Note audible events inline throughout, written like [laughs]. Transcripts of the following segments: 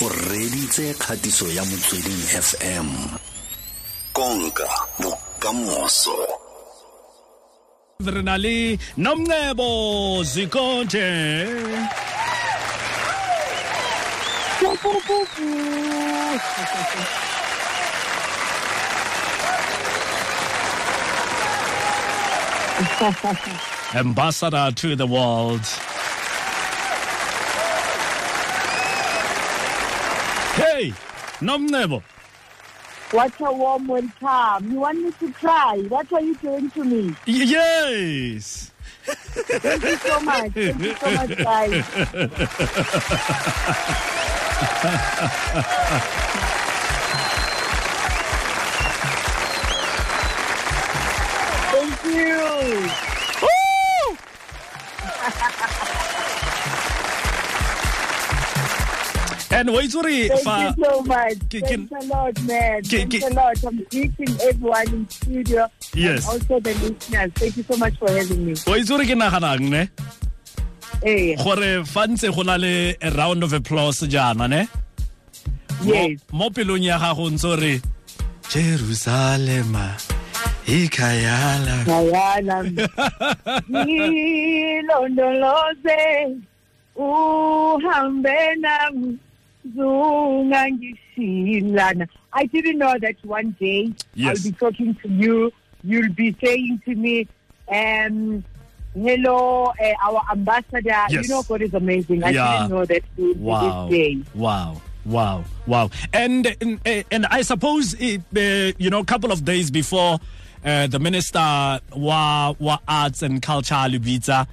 o reditse kgatiso ya motsweding fm konka bokamoso. Re na le Nomcebo Zikode. Ambassador to the world hey Nomcebo What a warm welcome. You want me to cry? What are you doing to me? Yes Thank you so much. Thank you so much, guys. [laughs] Thank you. And wa itse gore Thank fa you so much. Ke- Thanks a lot, man. ke- Thanks a lot. I'm greeting everyone in studio. Yes. And also the listeners. Thank you so much for having me. wa itse gore ke naganang ne Hey, gore fa ntse go na le a round of applause jaana ne yes. mo pelong ya gago ntse re jerusalema ikhayala Diana, [laughs] ngilondoloze uhambe nami. I didn't know that one day Yes. I'll be talking to you. You'll be saying to me, um, hello, uh, our ambassador. Yes. You know, God is amazing. I Yeah. didn't know that Wow. this day. Wow. Wow. Wow. And and, and I suppose it, uh, you know a couple of days before uh, the minister wa wa arts and culture Lubita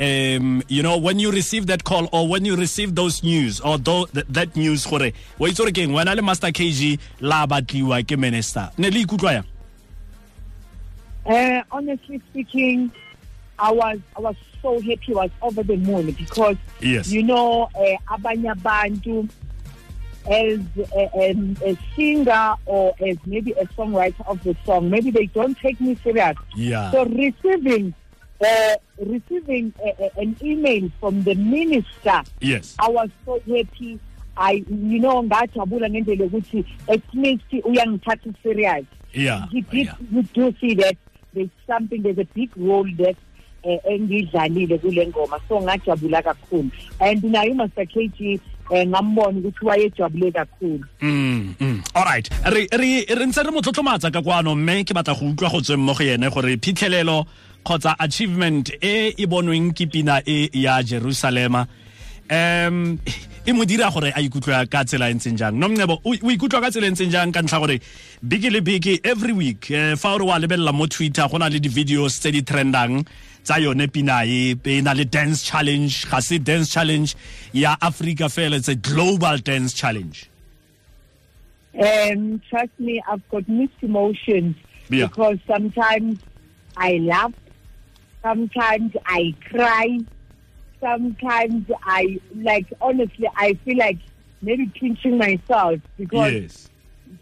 um you know when you receive that call or when you receive those news or th- that news gore wa itse gore keng wena le master kg la batliwa ke minister ne le ikutlwa yang Uh, honestly speaking, I was I was so happy. I was over the moon because Yes. you know uh, abanye abantu as a, um, a singer or as maybe a songwriter of the song, maybe they don't take me serious. yeah So receiving uh, receiving a, a, an email from the minister yes I was so happy. I, you know, ngajabula ngendlela ukuthi at least uyangithatha serious. yeah He did, yeah. we do see that there's something, there's a big role that uh, engidlalile kule ngoma so ngajabula kakhulu and naye umaster kg um ngambona ukuthi wayejabule kakhulu Mm, mm. all right re ntse re mo tlotlomatsa ka kwano mme ke batla go utlwa go tsweng mo go ene gore phitlhelelo kgotsa achievement e e bonweng ke pina e ya jerusalema um e mo dira gore a ikutlwa ka tsela e ntseng jang? Nomcebo o ikutlwa ka tsela e ntseng jang ka ntlha gore beke le beke every week eh, fa ore wa lebelela mo twitter go na le di-videos tse di trendang tsa yone pina e e na le dance challenge ga se dance challenge ya africa fela it's a global dance challenge. Um trust me i've got mixed emotions Yeah. because sometimes i laugh sometimes i cry sometimes i like honestly i feel like maybe pinching myself because yes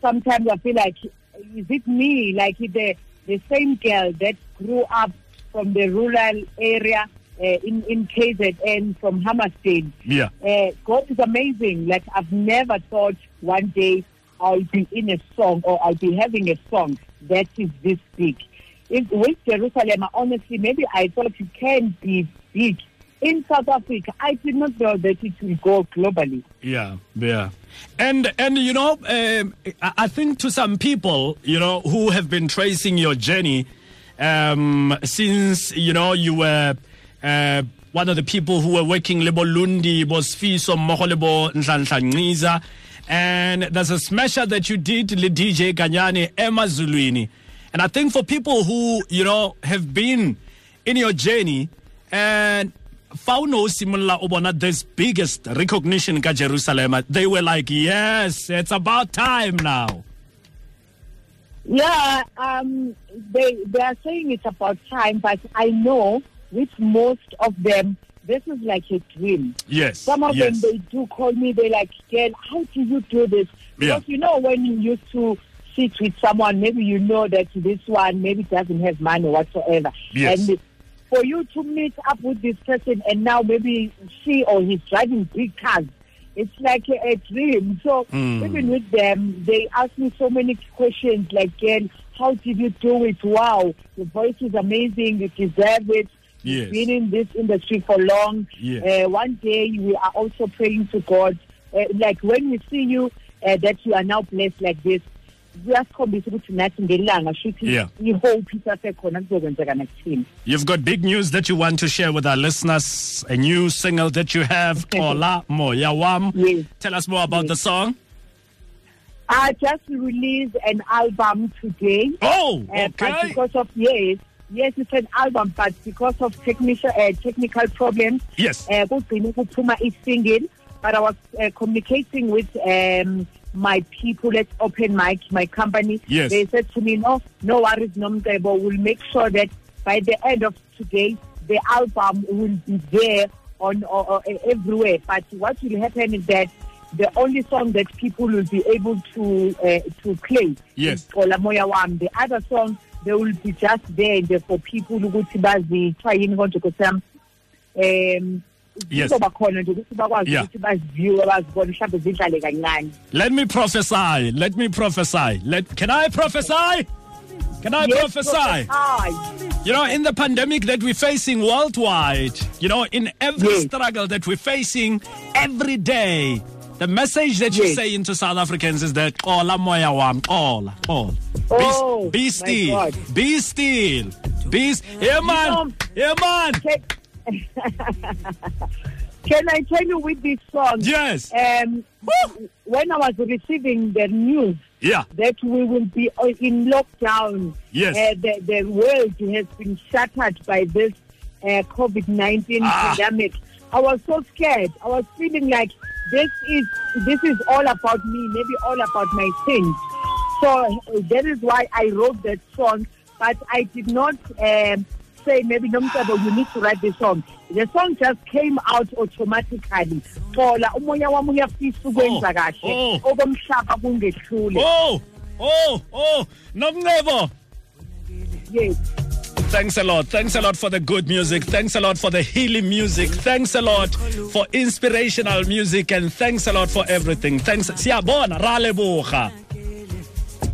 sometimes I feel like, is it me? Like the the same girl that grew up from the rural area uh, in in KZN from Hammersmith. yeah Uh, God is amazing. Like I've never thought one day I'll be in a song or I'll be having a song that is this big. If, with Jerusalem, honestly, maybe I thought it can be big in South Africa. I did not know that it will go globally. Yeah, yeah, and and you know, um, I think to some people, you know, who have been tracing your journey um, since you know you were uh, one of the people who were working lebo Lundi, Bosfiso, Moholebo, Nhlanhla and there's a smasher that you did, le DJ Ganyani, Emma Zulwini, and I think for people who you know have been in your journey and found o ne o simolola this biggest recognition ka jerusalem they were like yes it's about time now Yeah, um, they they are saying it's about time, but I know with most of them, this is like a dream. yes Some of yes. them they do call me. They like, "Girl, how do you do this?" Yeah. Because you know when you used to sit with someone, maybe you know that this one maybe doesn't have money whatsoever, Yes. and for you to meet up with this person and now maybe she or he's driving big cars it's like a, a dream. So Mm. even with them, they ask me so many questions like, "Girl, how did you do it? Wow, your voice is amazing. You deserve it. Yes. You've been in this industry for long. Yes. Uh, one day we are also praying to God. Uh, like when we see you, uh, that you are now blessed like this. Kuyasikhombisa ukuthi nathi ngelanga shuthi Yeah. i-hope isasekhona kuzokwenzeka nakuthina You've got big news that you want to share with our listeners. A new single that you have, [laughs] Xola Moya Wam. Yes. Tell us more about the song. I just released an album today. Oh, Uh, but okay. because of yes, yes, it's an album, but because of technical uh, technical problems, Yes. uh, i-single. But I was uh, communicating with um, my people at Open Mic, my company. Yes. They said to me, no, no worries, Nomcebo. We'll make sure that by the end of today, the album will be there on or, everywhere. But what will happen is that the only song that people will be able to uh, to play Yes. is Xola Moya Wam. The other songs they will be just there for people ukuthi bazithiwa yini konje kosam um Yes. kuzoba khona nje ukuthi bakwazi Yeah. ukuthi baziviwe bazibone mhlawumbe zidlale kancane Let me prophesy. Let me prophesy. Let can I prophesy? Can I Yes, prophesy? prophesy. You know, in the pandemic that we're facing worldwide, you know, in every Yes. struggle that we're facing every day, the message that you Yes. say into South Africans is that Xola Moya Wam, Ola, Ola. Oh, be, be my still. Be still. Be s- Yeah, man. Yeah, man. [laughs] Can, I tell you with this song? Yes. Um, when I was receiving the news Yeah. that we will be uh, in lockdown. Yes. Uh, the, the world has been shattered by this uh, COVID 19 Ah. pandemic. I was so scared. I was feeling like this is this is all about me, maybe all about my sins. So uh, that is why I wrote that song. But I did not um, say maybe Nomcebo, you need to write the song. The song just came out automatically. Xola umoya wami uyafisa ukwenza oh, kahle oh. okomhlaba kungehlule. Oh, oh, oh. Nomcebo. Yes. Thanks a lot. Thanks a lot for the good music. Thanks a lot for the healing music. Thanks a lot for inspirational music. And thanks a lot for everything. Thanks. Siyabona, ra leboga.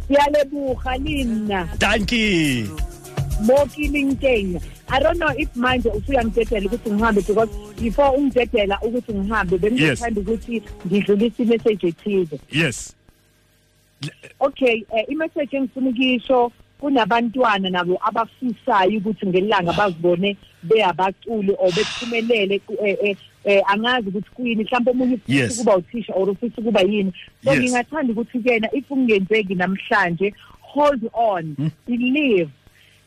Siyalebuga Thank you. Mo kilingkeng. I don't know if manje usuyangidedela ukuthi ngihambe because before ungidedela ukuthi ngihambe bengithanda ukuthi ngidlulise imessage ethize. Yes. Okay, eh, imessage engifuna ukisho kunabantwana nabo abafisayo ukuthi ngelanga bazibone beyabaculi or bephumelele eh, eh, eh, angazi ukuthi kuyini mhlawumbe omunye ufisa ukuba uthisha or ufisa ukuba yini so ngingathanda ukuthi kena if ungenzeki namhlanje hold on Hmm? believe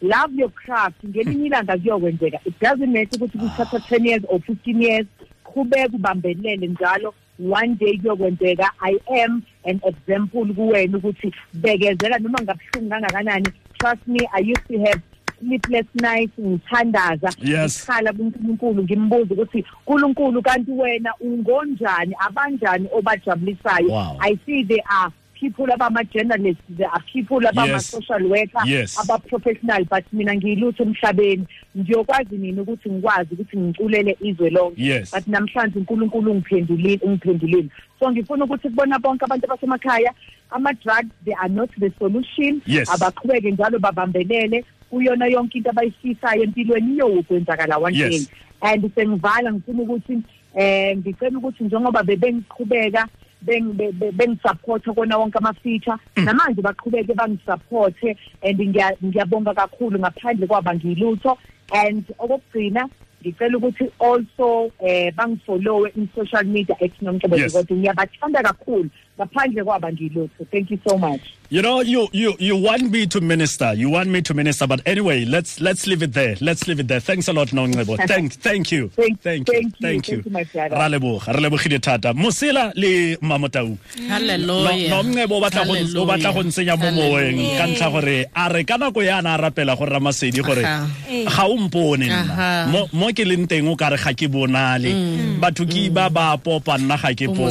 love your craft ngelinye ilanga kuyokwenzeka. It doesn't matter ukuthi kuthatha 10 years or 15 years qhubeka ubambelele njalo. One day kuyokwenzeka. I am an example kuwena ukuthi bekezela noma ngabuhlungu kangakanani. Trust me i used to have sleepless nights ngithandaza. Yes. ngikhala kuNkulunkulu ngimbuza ukuthi uNkulunkulu kanti wena ungonjani? Abanjani obajabulisayo Wow. i see there are people abama-journalists there are people abama-social worker Yes. aba-professional but mina ngiyilutho emhlabeni ngiyokwazi nini ukuthi ngikwazi ukuthi ngiculele izwe lonke Yes. but namhlanje unkulunkulu ungiphendulile ungiphendulile so ngifuna ukuthi kubona bonke abantu abasemakhaya ama-drugs they are not the solution Yes. abaqhubeke njalo babambelele kuyona yonke into abayifisayo empilweni iyokwenzakala one Yes. day and sengivala ngifuna ukuthi eh ngicela ukuthi njengoba bebengiqhubeka beng- be- be- bengisupporta kona wonke ama-feature. Namanje baqhubeke bangisupporte and ngiya- ngiyabonga kakhulu ngaphandle kwaba ngilutho. And okokugcina ngicela ukuthi also eh bangifollowe in social media at nomcebo Yes. kodwa ngiyabathanda kakhulu. Ngaphandle kwaba ngilutho thank you so much You know, you, you, you want me to minister. You want me to minister. But anyway, let's let's leave it there. Let's leave it there. Thanks a lot, Nongebo. Thank, [laughs] thank you. Thank- thank you. thank you. Ra leboga. Re lebogile thata. Mosela le Mamotau. Hallelujah. no mngebo o batla go ntsenya mo moweng ka ntlha gore a re ka nako ya na a rapela gore ramasedi gore ga o mpone nna mo ke leng teng o kare ga ke bonale batho ke ba ba popa nna ga ke bo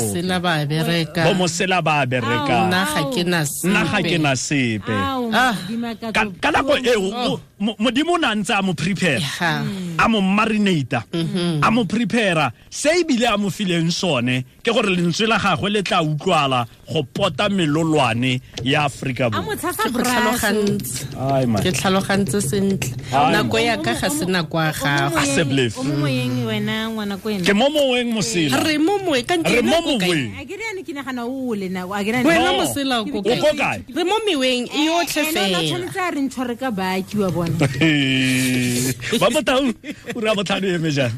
po mosela ba bereka? Bo mosela ba bereka nna ga ke na nna ga ke sepe. na sepe Ah. ka ka nako eo o- mo- modimo o ne a ntse a mo prepare Ha. a mo marinata a mo prepara se ebile a mo fileng sone ke gore lentswe la gagwe le tla utlwala go pota melolwane ya aforika a borwa. mo tshasa ke go braso tlhalogantse. Ai, man. ke tlhalogantse sentle. Ai. nako ya ka ga se nako ya gago A se blef. o mo moyeng wena ngwana ko ke ena mo moweng mosela. Re mo moe ka re mo ntle moweng a ke riane ke nagana o le nako a ke riane- wena No. mosela o ko o ko kae re mo meweng e yotlhe Ene o na fela a re ntshware ka baki wa bona. [laughs] Ba motaung o re a botlhano eme jang